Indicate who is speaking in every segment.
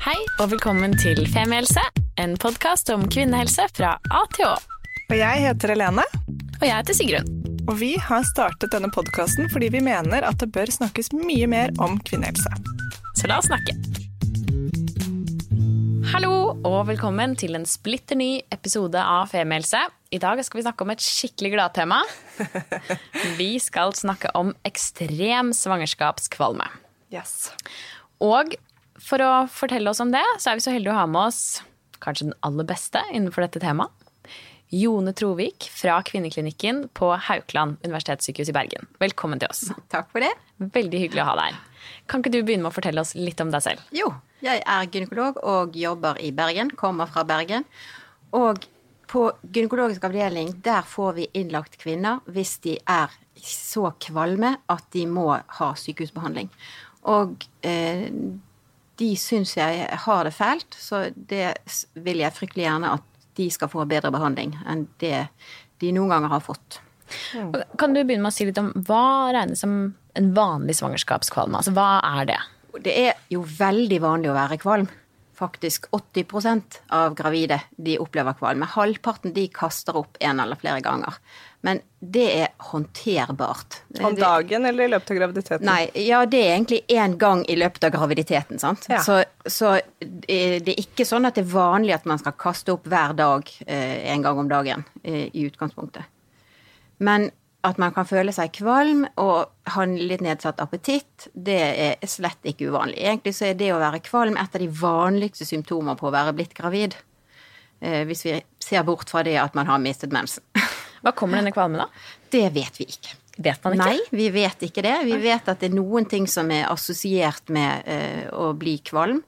Speaker 1: Hei og velkommen til Femihelse, en podkast om kvinnehelse fra A til Å.
Speaker 2: Og jeg heter Helene,
Speaker 1: Og jeg heter Sigrun.
Speaker 2: og vi har startet denne podkasten fordi vi mener at det bør snakkes mye mer om kvinnehelse.
Speaker 1: Så la oss snakke. Hallo og velkommen til en splitter ny episode av Femihelse. I dag skal vi snakke om et skikkelig gladtema. Vi skal snakke om ekstrem svangerskapskvalme.
Speaker 2: Yes.
Speaker 1: Og for å fortelle oss om det, så er vi så heldige å ha med oss kanskje den aller beste innenfor dette temaet. Jone Trovik fra Kvinneklinikken på Haukeland universitetssykehus i Bergen. Velkommen til oss.
Speaker 3: Takk for det.
Speaker 1: Veldig hyggelig å ha deg her. Kan ikke du begynne med å fortelle oss litt om deg selv?
Speaker 3: Jo, jeg er gynekolog og jobber i Bergen. Kommer fra Bergen. Og på gynekologisk avdeling, der får vi innlagt kvinner hvis de er så kvalme at de må ha sykehusbehandling. Og eh, de syns jeg har det fælt, så det vil jeg fryktelig gjerne at de skal få bedre behandling enn det de noen ganger har fått.
Speaker 1: Kan du begynne med å si litt om hva regnes som en vanlig svangerskapskvalme? Altså, hva er det?
Speaker 3: Det er jo veldig vanlig å være kvalm. Faktisk 80% av gravide de opplever kvalme. Halvparten de kaster opp en eller flere ganger. Men det er håndterbart.
Speaker 2: Om dagen eller i løpet av graviditeten?
Speaker 3: Nei, ja, det er egentlig én gang i løpet av graviditeten, sant.
Speaker 2: Ja.
Speaker 3: Så, så eh, det er ikke sånn at det er vanlig at man skal kaste opp hver dag eh, en gang om dagen eh, i utgangspunktet. Men at man kan føle seg kvalm og ha en litt nedsatt appetitt, det er slett ikke uvanlig. Egentlig så er det å være kvalm et av de vanligste symptomer på å være blitt gravid. Eh, hvis vi ser bort fra det at man har mistet mensen.
Speaker 1: Hva kommer denne kvalmen av?
Speaker 3: Det vet vi ikke.
Speaker 1: Vet man ikke?
Speaker 3: Nei, vi vet ikke det. Vi vet at det er noen ting som er assosiert med eh, å bli kvalm.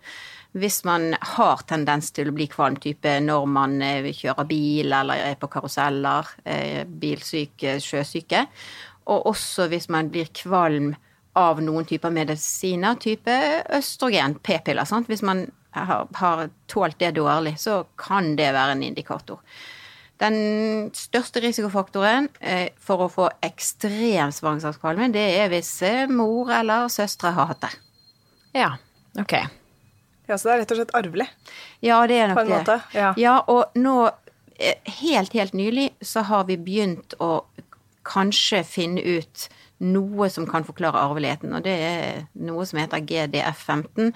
Speaker 3: Hvis man har tendens til å bli kvalm, type når man eh, kjører bil eller er på karuseller, eh, bilsyke, sjøsyke. Og også hvis man blir kvalm av noen typer medisiner, type østrogen, p-piller. Hvis man har, har tålt det dårlig, så kan det være en indikator. Den største risikofaktoren eh, for å få ekstrem svangerskapskvalme, det er hvis mor eller søstre har hatt det.
Speaker 1: Ja, ok.
Speaker 2: Ja, Så det er rett og slett arvelig?
Speaker 3: Ja, det er nok
Speaker 2: På en
Speaker 3: det.
Speaker 2: måte, ja.
Speaker 3: og nå, eh, helt, helt nylig, så har vi begynt å kanskje finne ut noe som kan forklare arveligheten, og det er noe som heter GDF15.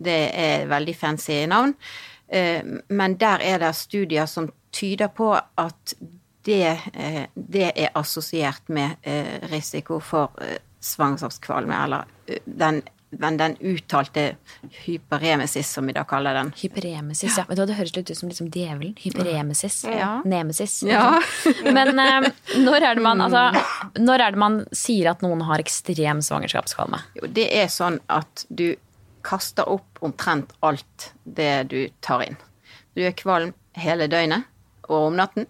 Speaker 3: Det er veldig fancy navn. Eh, Men der er det studier som tyder på at det, eh, det er assosiert med risiko for svangerskapskvalme, eller den, den, den uttalte hyperemesis, som vi da kaller den.
Speaker 1: Hyperemesis, ja. Men det høres litt ut som liksom djevelen. Hyperemesis.
Speaker 3: Ja.
Speaker 1: Nemesis.
Speaker 3: Ja.
Speaker 1: Men eh, når, er det man, altså, når er det man sier at noen har ekstrem svangerskapskvalme?
Speaker 3: Jo, det er sånn at du kaster opp omtrent alt det du tar inn. Du er kvalm hele døgnet og om natten,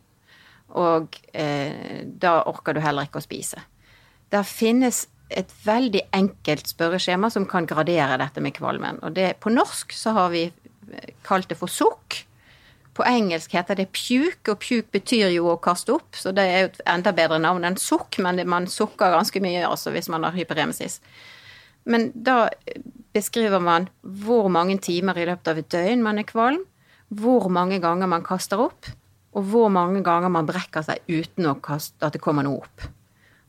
Speaker 3: og eh, da orker du heller ikke å spise. Der finnes et veldig enkelt spørreskjema som kan gradere dette med kvalmen. Og det, på norsk så har vi kalt det for sukk. På engelsk heter det puke, og puke betyr jo å kaste opp, så det er jo et enda bedre navn enn sukk, men man sukker ganske mye altså hvis man har hyperemesis. Men da beskriver man hvor mange timer i løpet av et døgn man er kvalm, hvor mange ganger man kaster opp, og hvor mange ganger man brekker seg uten å kaste, at det kommer noe opp.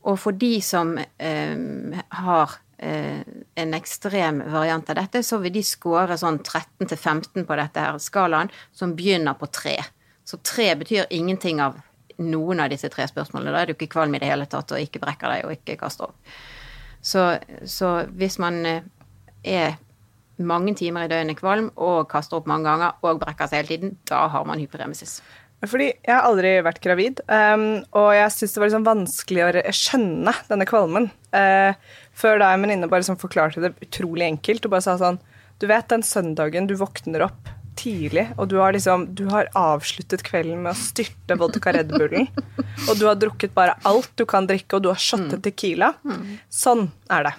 Speaker 3: Og for de som eh, har eh, en ekstrem variant av dette, så vil de score sånn 13-15 på dette her skalaen, som begynner på 3. Så 3 betyr ingenting av noen av disse tre spørsmålene. Da er du ikke kvalm i det hele tatt, og ikke brekker deg, og ikke kaster opp. Så, så hvis man eh, er mange timer i døgnet kvalm og kaster opp mange ganger og brekker seg hele tiden, da har man hyperemesis.
Speaker 2: Fordi jeg har aldri vært gravid, um, og jeg syns det var liksom vanskelig å skjønne denne kvalmen. Uh, før da en venninne bare sånn forklarte det utrolig enkelt og bare sa sånn Du vet den søndagen du våkner opp tidlig, og du har liksom Du har avsluttet kvelden med å styrte vodka Red Bullen, og du har drukket bare alt du kan drikke, og du har shottet Tequila. Sånn er det.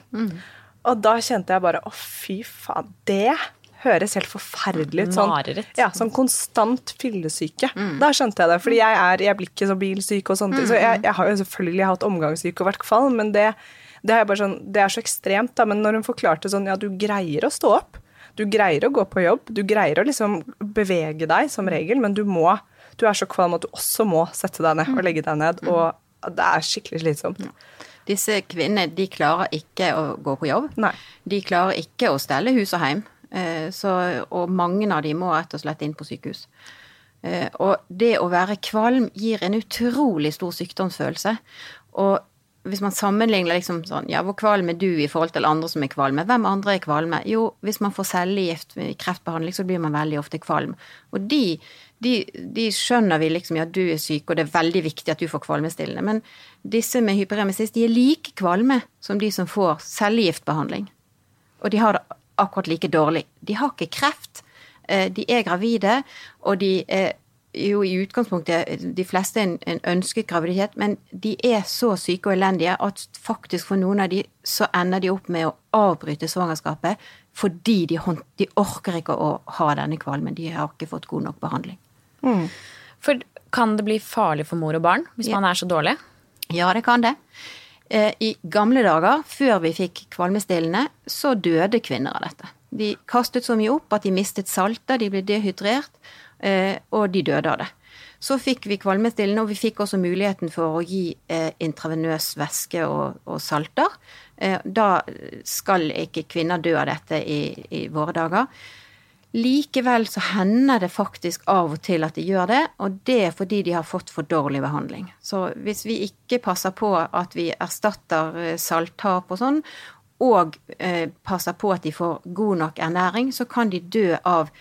Speaker 2: Og da kjente jeg bare Å, fy faen. Det høres helt forferdelig ut. Sånn, ja, sånn konstant fyllesyke. Da skjønte jeg det. Fordi jeg, er, jeg blir ikke så bilsyk og sånne ting. Så jeg, jeg har jo selvfølgelig hatt omgangssyke og vært kvalm, men det, det, er sånn, det er så ekstremt. da, Men når hun forklarte sånn Ja, du greier å stå opp. Du greier å gå på jobb, du greier å liksom bevege deg som regel, men du må Du er så kvalm at du også må sette deg ned og legge deg ned, og det er skikkelig slitsomt.
Speaker 3: Disse kvinnene de klarer ikke å gå på jobb.
Speaker 2: Nei.
Speaker 3: De klarer ikke å stelle hus og hjem. Eh, så, og mange av de må rett og slett inn på sykehus. Eh, og det å være kvalm gir en utrolig stor sykdomsfølelse. Og hvis man sammenligner liksom sånn, ja, hvor kvalm er du i forhold til andre som er kvalme? Hvem andre er kvalme? Jo, hvis man får cellegift i kreftbehandling, så blir man veldig ofte kvalm. Og de, de, de, skjønner vi liksom, ja, du er syk, og det er veldig viktig at du får kvalmestillende. Men disse med hyperemesis, de er like kvalme som de som får cellegiftbehandling. Og de har det akkurat like dårlig. De har ikke kreft, eh, de er gravide, og de er jo i utgangspunktet de fleste en, en ønsket graviditet, men de er så syke og elendige at faktisk for noen av de så ender de opp med å avbryte svangerskapet fordi de, de orker ikke å ha denne kvalmen. De har ikke fått god nok behandling.
Speaker 1: Mm. For kan det bli farlig for mor og barn hvis ja. man er så dårlig?
Speaker 3: Ja, det kan det. Eh, I gamle dager, før vi fikk kvalmestillende, så døde kvinner av dette. De kastet så mye opp at de mistet salter, de ble dehydrert. Eh, og de døde av det. Så fikk vi kvalmestillende, og vi fikk også muligheten for å gi eh, intravenøs væske og, og salter. Da skal ikke kvinner dø av dette i, i, våre dager. Likevel så hender det faktisk av og til at de gjør det, og det er fordi de har fått for dårlig behandling. Så hvis vi ikke passer på at vi erstatter salttap og sånn, og eh, passer på at de får god nok ernæring, så kan de dø av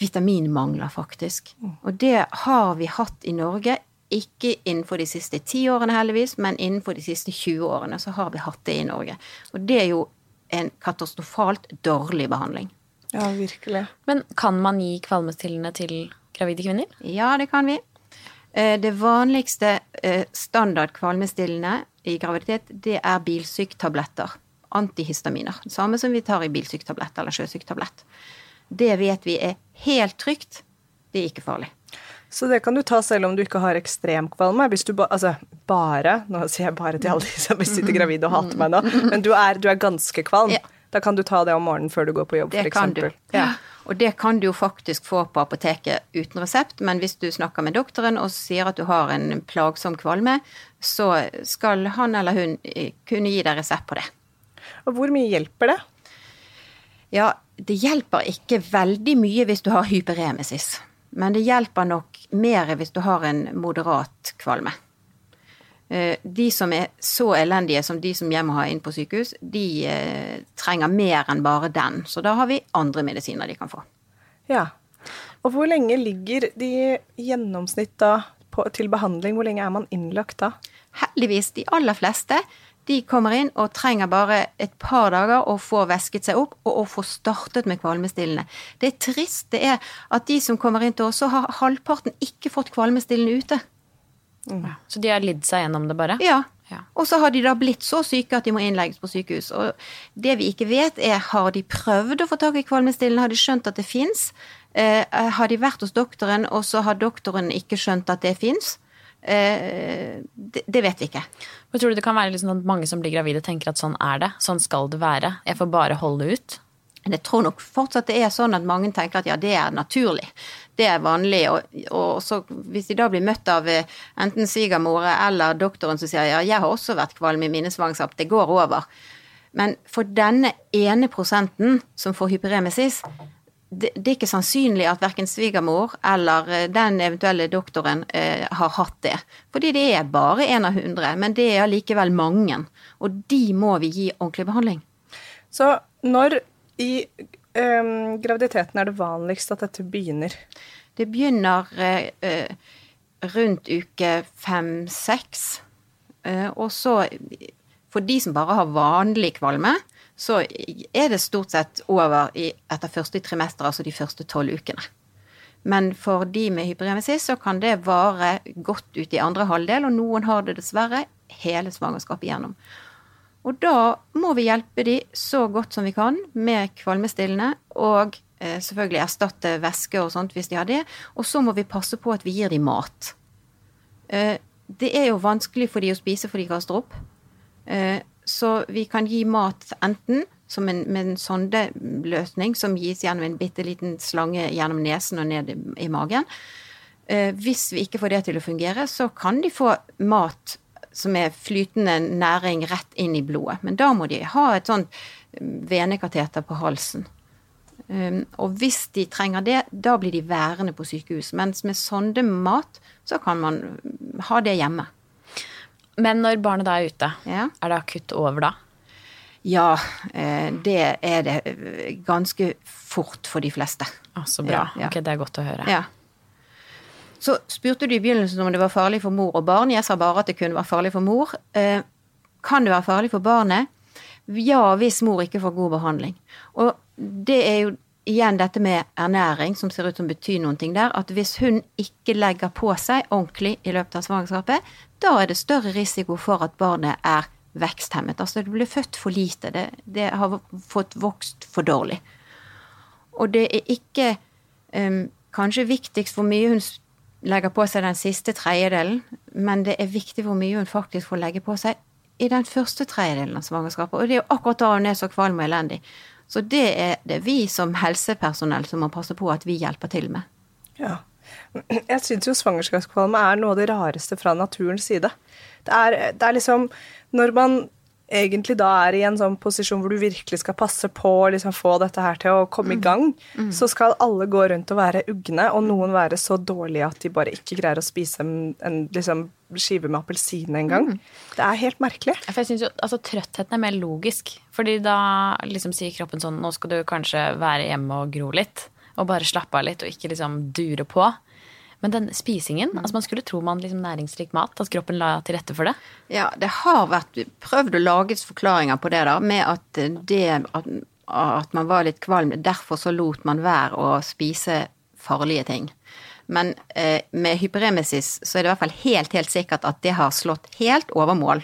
Speaker 3: vitaminmangler, faktisk. Og det har vi hatt i Norge. Ikke innenfor de siste ti årene, heldigvis, men innenfor de siste 20 årene så har vi hatt det i Norge. Og det er jo en katastrofalt dårlig behandling.
Speaker 2: Ja, virkelig.
Speaker 1: Men kan man gi kvalmestillende til gravide kvinner?
Speaker 3: Ja, det kan vi. Eh, det vanligste eh, standard kvalmestillende i graviditet, det er bilsyketabletter. Antihistaminer. Det samme som vi tar i bilsyktablett eller sjøsyktablett. Det vet vi er helt trygt. Det er ikke farlig.
Speaker 2: Så det kan du ta selv om du ikke har ekstrem kvalme? Hvis du ba, altså bare Nå sier jeg bare til alle de som sitter gravide og hater meg nå, men du er, du er ganske kvalm. Ja. Da kan du ta det om morgenen før du går på jobb,
Speaker 3: f.eks. Det kan du. Ja. Og det kan du jo faktisk få på apoteket uten resept, men hvis du snakker med doktoren og sier at du har en plagsom kvalme, så skal han eller hun eh, kunne gi deg resept på det.
Speaker 2: Og hvor mye hjelper det?
Speaker 3: Ja, det hjelper ikke veldig mye hvis du har hyperemesis. Men det hjelper nok mer hvis du har en moderat kvalme. Eh, de som er så elendige som de som jeg må ha inn på sykehus, de eh, trenger mer enn bare den. Så da har vi andre medisiner de kan få.
Speaker 2: Ja. Og hvor lenge ligger de i gjennomsnitt da på, til behandling? Hvor lenge er man innlagt da?
Speaker 3: Heldigvis de aller fleste de kommer inn og trenger bare et par dager å få væsket seg opp og å få startet med kvalmestillende. Det triste er at de som kommer inn til oss, så har halvparten ikke fått kvalmestillende ute.
Speaker 1: Mm. Så de har lidd seg gjennom det, bare?
Speaker 3: Ja. ja. Og så har de da blitt så syke at de må innlegges på sykehus. Og det vi ikke vet, er har de prøvd å få tak i kvalmestillende, har de skjønt at det fins? Eh, har de vært hos doktoren, og så har doktoren ikke skjønt at det fins? Eh, det, det, vet vi ikke.
Speaker 1: Men tror du det kan være liksom at mange som blir gravide, tenker at sånn er det? Sånn skal det være? Jeg får bare holde ut?
Speaker 3: Jeg tror nok fortsatt det er sånn at mange tenker at ja, det er naturlig. Det er vanlig. Og, og så hvis de da blir møtt av eh, enten svigermora eller doktoren som sier ja, jeg har også vært kvalm i mine svangerskap, det går over. Men for denne ene prosenten som får hyperemesis, det, det, er ikke sannsynlig at verken svigermor eller eh, den eventuelle doktoren eh, har hatt det. Fordi det er bare én av hundre, men det er allikevel mange. Og de må vi gi ordentlig behandling.
Speaker 2: Så når i eh, graviditeten er det vanligst at dette begynner?
Speaker 3: Det begynner eh rundt uke fem-seks. Eh, og så, for de som bare har vanlig kvalme, så er det stort sett over i, etter første trimester, altså de første tolv ukene. Men for de med hyperemesis så kan det vare godt ut i andre halvdel, og noen har det dessverre hele svangerskapet igjennom. Og da må vi hjelpe de så godt som vi kan med kvalmestillende, og eh, selvfølgelig erstatte væske og sånt hvis de har det. Og så må vi passe på at vi gir de mat. Eh, det er jo vanskelig for de å spise for de kaster opp. Eh, så vi kan gi mat enten som en, med en sondeløsning som gis gjennom en bitte liten slange gjennom nesen og ned i, i magen. Eh, hvis vi ikke får det til å fungere, så kan de få mat som er flytende næring rett inn i blodet. Men da må de ha et sånt venekateter på halsen. Um, og hvis de trenger det, da blir de værende på sykehus. Mens med sondemat så kan man ha det hjemme.
Speaker 1: Men når barnet da er ute,
Speaker 3: Ja.
Speaker 1: er det akutt over da?
Speaker 3: Ja, eh, det er det eh, ganske fort for de fleste.
Speaker 1: Ah, så bra.
Speaker 3: Ja, ja.
Speaker 1: Ok, det er godt å høre.
Speaker 3: Ja. Så spurte du i begynnelsen om det var farlig for mor og barn. Jeg sa bare at det kunne være farlig for mor. Eh, kan det være farlig for barnet? Ja, hvis mor ikke får god behandling. Og det er jo igjen dette med ernæring som ser ut som betyr noen ting der. At hvis hun ikke legger på seg ordentlig i løpet av svangerskapet, da er det større risiko for at barnet er veksthemmet. Altså det blir født for lite. Det, det har fått vokst for dårlig. Og det er ikke um, kanskje viktigst hvor mye hun legger på seg den siste tredjedelen, men det er viktig hvor mye hun faktisk får legge på seg i den første tredjedelen av svangerskapet. Og det er jo akkurat da hun er så kvalm og elendig. Så det er det vi som helsepersonell som må passe på at vi hjelper til med.
Speaker 2: Ja. Jeg syns jo svangerskapskvalme er noe av det rareste fra naturens side. Det er, det er liksom Når man egentlig da er i en sånn posisjon hvor du virkelig skal passe på å liksom få dette her til å komme i gang, så skal alle gå rundt og være ugne, og noen være så dårlige at de bare ikke greier å spise en, en liksom, skive med appelsin engang. Det er helt merkelig.
Speaker 1: For jeg synes jo, altså Trøttheten er mer logisk. Fordi da liksom sier kroppen sånn Nå skal du kanskje være hjemme og gro litt. Og bare slappe av litt og ikke liksom dure på. Men den spisingen altså Man skulle tro man liksom næringsrik mat. At kroppen la til rette for det.
Speaker 3: Ja, det har vært prøvd å lages forklaringer på det, da, med at det at, at man var litt kvalm, derfor så lot man være å spise farlige ting. Men eh, med hyperemesis så er det i hvert fall helt, helt sikkert at det har slått helt over mål.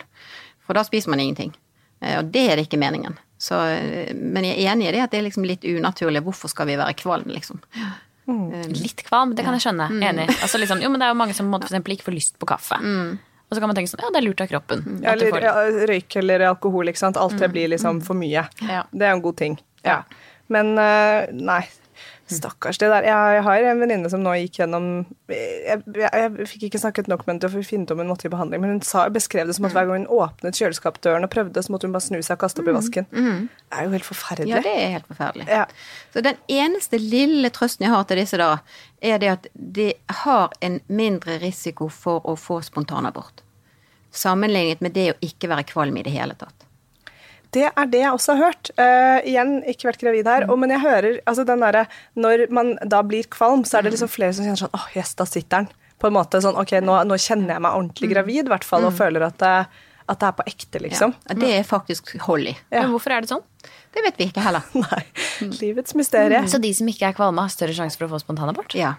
Speaker 3: For da spiser man ingenting. Eh, og det er det ikke meningen. Så, eh, men jeg er enig i det at det er liksom litt unaturlig. Hvorfor skal vi være kvalm, liksom?
Speaker 1: Litt kvalm, det kan jeg skjønne. Enig. Altså liksom, jo, men det er jo mange som på for eksempel ikke får lyst på kaffe. Og så kan man tenke sånn Ja, det er lurt av kroppen.
Speaker 2: Ja, eller
Speaker 1: får
Speaker 2: ja, røyk eller alkohol, ikke sant. Alt det blir liksom for mye.
Speaker 1: Ja.
Speaker 2: Det er en god ting. Ja. Men eh, nei. Stakkars det der. Jeg, har en venninne som nå gikk gjennom jeg, jeg, jeg fikk ikke snakket nok med henne til å finne ut om hun måtte i behandling, men hun sa, beskrev det som at hver gang hun åpnet kjøleskapdøren og prøvde, så måtte hun bare snu seg og kaste opp i vasken. Det er jo helt forferdelig.
Speaker 3: Ja, det er helt forferdelig.
Speaker 2: Ja.
Speaker 3: Så den eneste lille trøsten jeg har til disse da, er det at de har en mindre risiko for å få spontanabort. Sammenlignet med det å ikke være kvalm i det hele tatt.
Speaker 2: Det er det jeg også har hørt. Uh, igjen, ikke vært gravid her, og, men jeg hører altså den derre Når man da blir kvalm, så er det liksom flere som kjenner sånn åh, yes, da sitter den. På en måte sånn ok, nå, nå kjenner jeg meg ordentlig gravid, i hvert fall, og føler at det, at det er på ekte, liksom.
Speaker 3: Ja, det er faktisk hold i.
Speaker 2: Ja.
Speaker 1: Men hvorfor er det sånn?
Speaker 3: Det vet vi ikke heller.
Speaker 2: Nei. Livets mysterie.
Speaker 1: Så de som ikke er kvalme, har større sjanse for å få spontanabort?
Speaker 3: Ja.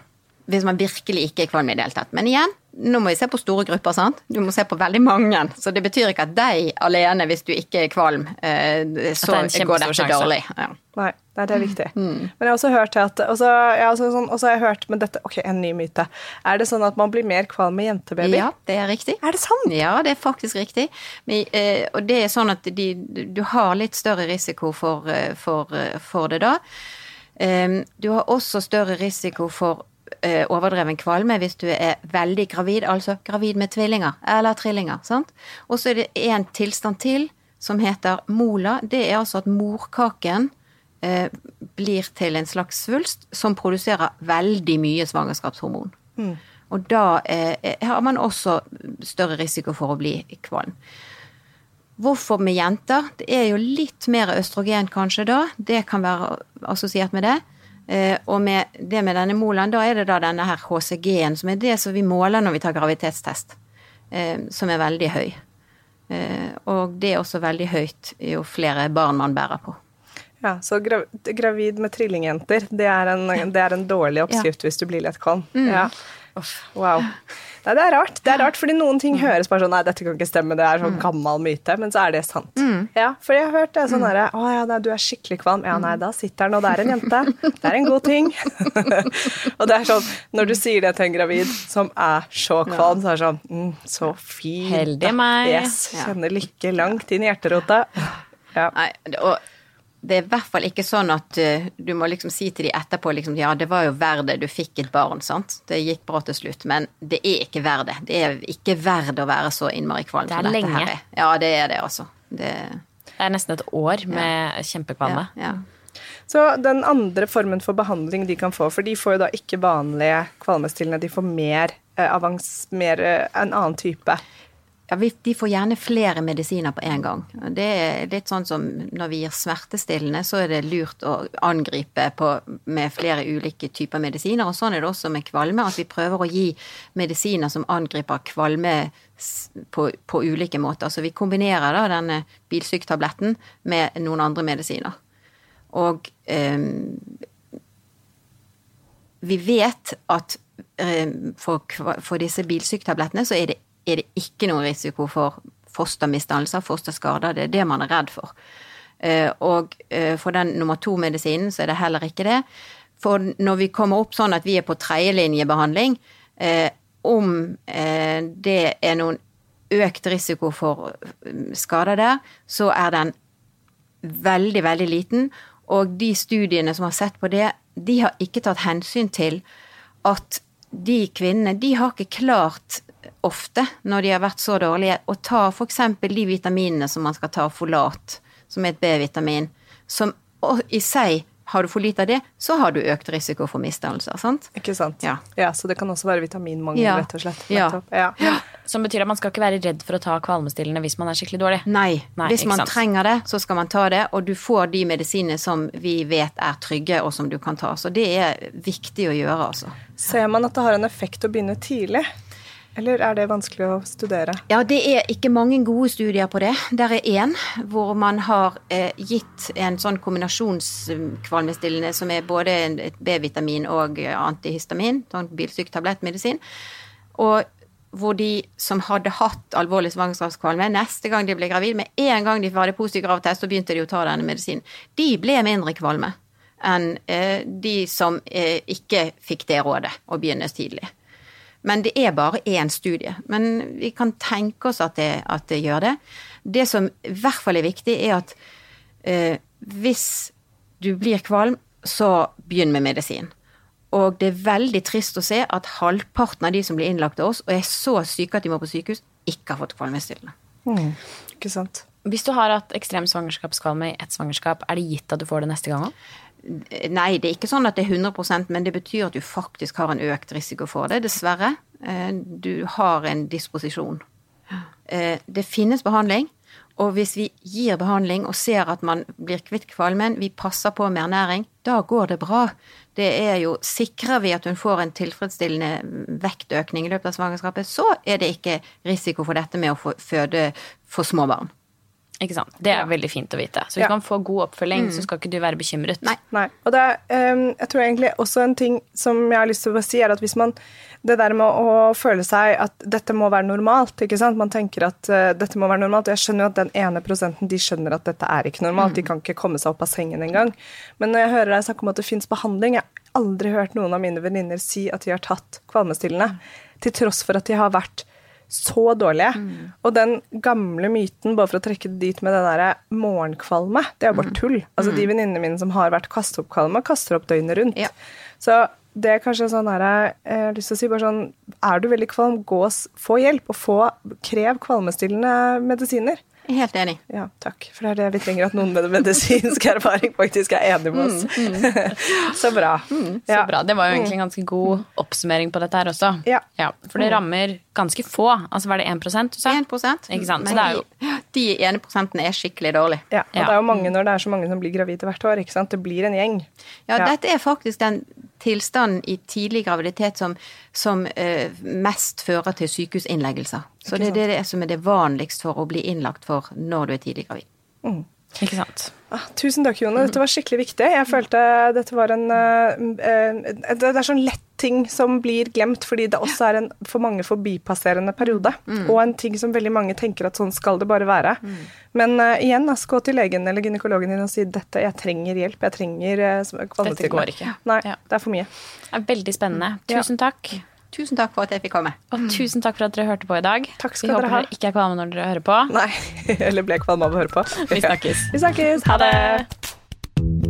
Speaker 3: Hvis man virkelig ikke er kvalm i det hele tatt. Men igjen, nå må vi se på store grupper, sant. Du må se på veldig mange. Så det betyr ikke at deg alene, hvis du ikke er kvalm, eh, så
Speaker 1: det er
Speaker 3: går dette
Speaker 1: sjanse.
Speaker 3: dårlig. Ja.
Speaker 2: Nei, nei, det er viktig. Men jeg har også hørt at Og så har sånn, har jeg hørt Men dette Ok, en ny myte. Er det sånn at man blir mer kvalm med jentebaby?
Speaker 3: ja, det er riktig.
Speaker 2: Er det sant?
Speaker 3: Ja, det er faktisk riktig. Men, eh, og det er sånn at de, du har litt større risiko for, eh, for, for det da. Eh, du har også større risiko for overdreven kvalme hvis du er veldig gravid, altså gravid med tvillinger eller trillinger. sant? Og så er det en tilstand til som heter mola. Det er altså at morkaken eh, blir til en slags svulst som produserer veldig mye svangerskapshormon. Og da eh, har man også større risiko for å bli kvalm. Hvorfor med jenter? Det er jo litt mer østrogen kanskje da. Det kan være assosiert med det. Eh, og med det med denne molaen, da er det da denne her HCG-en, som er det som vi måler når vi tar graviditetstest, eh, som er veldig høy. Eh, og det er også veldig høyt jo flere barn man bærer på.
Speaker 2: Ja, Så gravid, med trillingjenter, det er en, det er en dårlig oppskrift hvis du blir litt kvalm. Ja. Wow. Nei, det er rart. Det er rart, fordi noen ting høres bare sånn Nei, dette kan ikke stemme, det er sånn gammel myte. Men så er det sant. Ja, for jeg har hørt det sånn derre Å ja, nei, du er skikkelig kvalm. Ja, nei, da sitter den, og det er en jente. Det er en god ting. og det er sånn Når du sier det til en gravid som er så kvalm, så er det sånn mm, Så fint.
Speaker 1: Heldig meg.
Speaker 2: Yes. Kjenner lykke langt inn i hjerterota. Ja.
Speaker 3: Nei, og det er i hvert fall ikke sånn at eh, du må liksom si til de etterpå liksom, ja, det var jo verdt det, du fikk et barn, sant. Det gikk bra til slutt, men det er ikke verdt det. Det er ikke verdt å være så innmari kvalm
Speaker 1: Det
Speaker 3: som dette
Speaker 1: lenge.
Speaker 3: her er. Ja, det er det, altså. Det,
Speaker 1: Det er nesten et år med kjempekvalme.
Speaker 3: ja, ja.
Speaker 2: Så den andre formen for behandling de kan få, for de får jo da ikke vanlige kvalmestillende, de får mer, eh, avans, mer eh, en annen type.
Speaker 3: Ja, De får gjerne flere medisiner på en gang. Det er litt sånn som når vi gir smertestillende, så er det lurt å angripe på, med flere ulike typer medisiner. Og sånn er det også med kvalme, at vi prøver å gi medisiner som angriper kvalme på, på ulike måter. Så vi kombinerer da denne bilsyketabletten med noen andre medisiner. Og eh, vi vet at eh, for, for disse bilsyketablettene så er det, er det ikke noen risiko for fostermisdannelser, fosterskader. Det er det man er redd for. Eh, Og eh, for den nummer to-medisinen så er det heller ikke det. For når vi kommer opp sånn at vi er på tredjelinjebehandling, eh, om det er noen økt risiko for skader der, så er den veldig, veldig liten. Og de studiene som har sett på det, de har ikke tatt hensyn til at de kvinnene, de har ikke klart ofte, når de har vært så dårlige, å ta f.eks. de vitaminene som man skal ta, folat, som er et B-vitamin, som i seg har du for lite av det, så har du økt risiko for misdannelser, sant?
Speaker 2: Ikke sant?
Speaker 3: Ja.
Speaker 2: Så det kan også være vitaminmangel,
Speaker 3: Ja.
Speaker 2: rett og slett.
Speaker 3: Ja.
Speaker 2: Ja.
Speaker 1: Som betyr at man skal ikke være redd for å ta kvalmestillende hvis man er skikkelig dårlig.
Speaker 3: Nei,
Speaker 1: Nei,
Speaker 3: hvis man
Speaker 1: sant.
Speaker 3: trenger det, så skal man ta det, og du får de medisinene som vi vet er trygge, og som du kan ta. Så det er viktig å gjøre, altså.
Speaker 2: Ser man at det har en effekt å begynne tidlig? Eller er det vanskelig å studere?
Speaker 3: Ja, det er ikke mange gode studier på det. Der er én hvor man har eh, gitt en sånn kombinasjonskvalmestillende som er både B-vitamin og antihistamin, sånn bilsyketablettmedisin. Og hvor de som hadde hatt alvorlig svangerskapskvalme, neste gang de ble gravid, med en gang de hadde positiv gravtest, så begynte de å ta denne medisinen. De ble mindre kvalme enn eh, de som eh, ikke fikk det rådet å begynne tidlig. Men det er bare én studie. Men vi kan tenke oss at det, at det gjør det. Det som i hvert fall er viktig, er at eh, hvis du blir kvalm, så begynn med medisin. Og det er veldig trist å se at halvparten av de som blir innlagt av oss, og er så syke at de må på sykehus, ikke har fått kvalmestillende.
Speaker 2: Ikke sant?
Speaker 1: Hvis du har hatt ekstrem svangerskapskvalme i ett svangerskap, er det gitt at du får det neste gang òg?
Speaker 3: Nei, det er ikke sånn at det er 100% men det betyr at du faktisk har en økt risiko for det, dessverre. Eh, Du har en disposisjon. Eh, Det finnes behandling, og hvis vi gir behandling og ser at man blir kvitt kvalmen, vi passer på med ernæring, da går det bra. Det er jo, Sikrer vi at hun får en tilfredsstillende vektøkning i løpet av svangerskapet, så er det ikke risiko for dette med å få føde for små barn.
Speaker 1: Ikke sant? Det er veldig fint å vite. Så hvis
Speaker 2: Ja.
Speaker 1: man får god oppfølging, så skal ikke du være bekymret.
Speaker 3: Nei.
Speaker 2: Nei. Og det er, um, jeg tror egentlig også en ting som jeg har lyst til å si, er at hvis man Det der med å føle seg at dette må være normalt, ikke sant. Man tenker at uh, dette må være normalt. og Jeg skjønner jo at den ene prosenten de skjønner at dette er ikke normalt. De kan ikke komme seg opp av sengen engang. Men når jeg hører deg snakke om at det fins behandling Jeg har aldri hørt noen av mine venninner si at de har tatt kvalmestillende, til tross for at de har vært så dårlige. Og den gamle myten, bare for å trekke det dit med det derre morgenkvalme, det er jo bare tull. Altså De venninnene mine som har vært kasteoppkvalme, kaster opp døgnet rundt.
Speaker 3: Ja.
Speaker 2: Så det er kanskje sånn her Jeg har lyst til å si bare sånn Er du veldig kvalm, gå få hjelp, og få krev kvalmestillende medisiner.
Speaker 3: Helt enig.
Speaker 2: Ja, takk. For det er det vi trenger, at noen med medisinsk erfaring faktisk er enig med oss. så bra.
Speaker 1: Så
Speaker 2: Ja.
Speaker 1: bra. Det var jo egentlig en ganske god oppsummering på dette her også.
Speaker 2: Ja.
Speaker 1: for det rammer ganske få. Altså var det 1 du sa?
Speaker 3: 1
Speaker 1: Ikke sant? Så
Speaker 3: Men
Speaker 1: jo
Speaker 3: de, ene prosentene er skikkelig dårlige.
Speaker 2: Ja, og
Speaker 1: Ja.
Speaker 2: det er jo mange når det er så mange som blir gravide hvert år. ikke sant? Det blir en gjeng.
Speaker 3: Ja,
Speaker 2: Ja.
Speaker 3: dette er faktisk den tilstanden i tidlig graviditet som, som eh, mest fører til sykehusinnleggelser. Så det, det er det som er det vanligst for å bli innlagt for når du er tidlig gravid.
Speaker 2: Mm.
Speaker 1: Ikke sant.
Speaker 2: Ah, tusen takk, Jone. Dette var skikkelig viktig. Jeg følte dette var en uh, Det er sånn lett ting som blir glemt, fordi det også er en for mange forbipasserende periode. Mm. Og en ting som veldig mange tenker at sånn skal det bare være. Mm. Men uh, igjen, altså, gå til legen eller gynekologen din og si dette, jeg trenger hjelp. Jeg trenger uh,
Speaker 1: Dette går ikke.
Speaker 2: Nei, ja. det er for mye.
Speaker 1: Det er veldig spennende. Tusen takk.
Speaker 3: Tusen takk for at jeg fikk komme.
Speaker 1: Og tusen takk for at dere hørte på i dag.
Speaker 2: Takk skal
Speaker 1: Vi
Speaker 2: dere
Speaker 1: håper
Speaker 2: ha.
Speaker 1: dere ikke er kvalme når dere hører på.
Speaker 2: Nei, eller ble kvalme av å høre på.
Speaker 1: Vi snakkes.
Speaker 2: Vi snakkes.
Speaker 1: Ha det.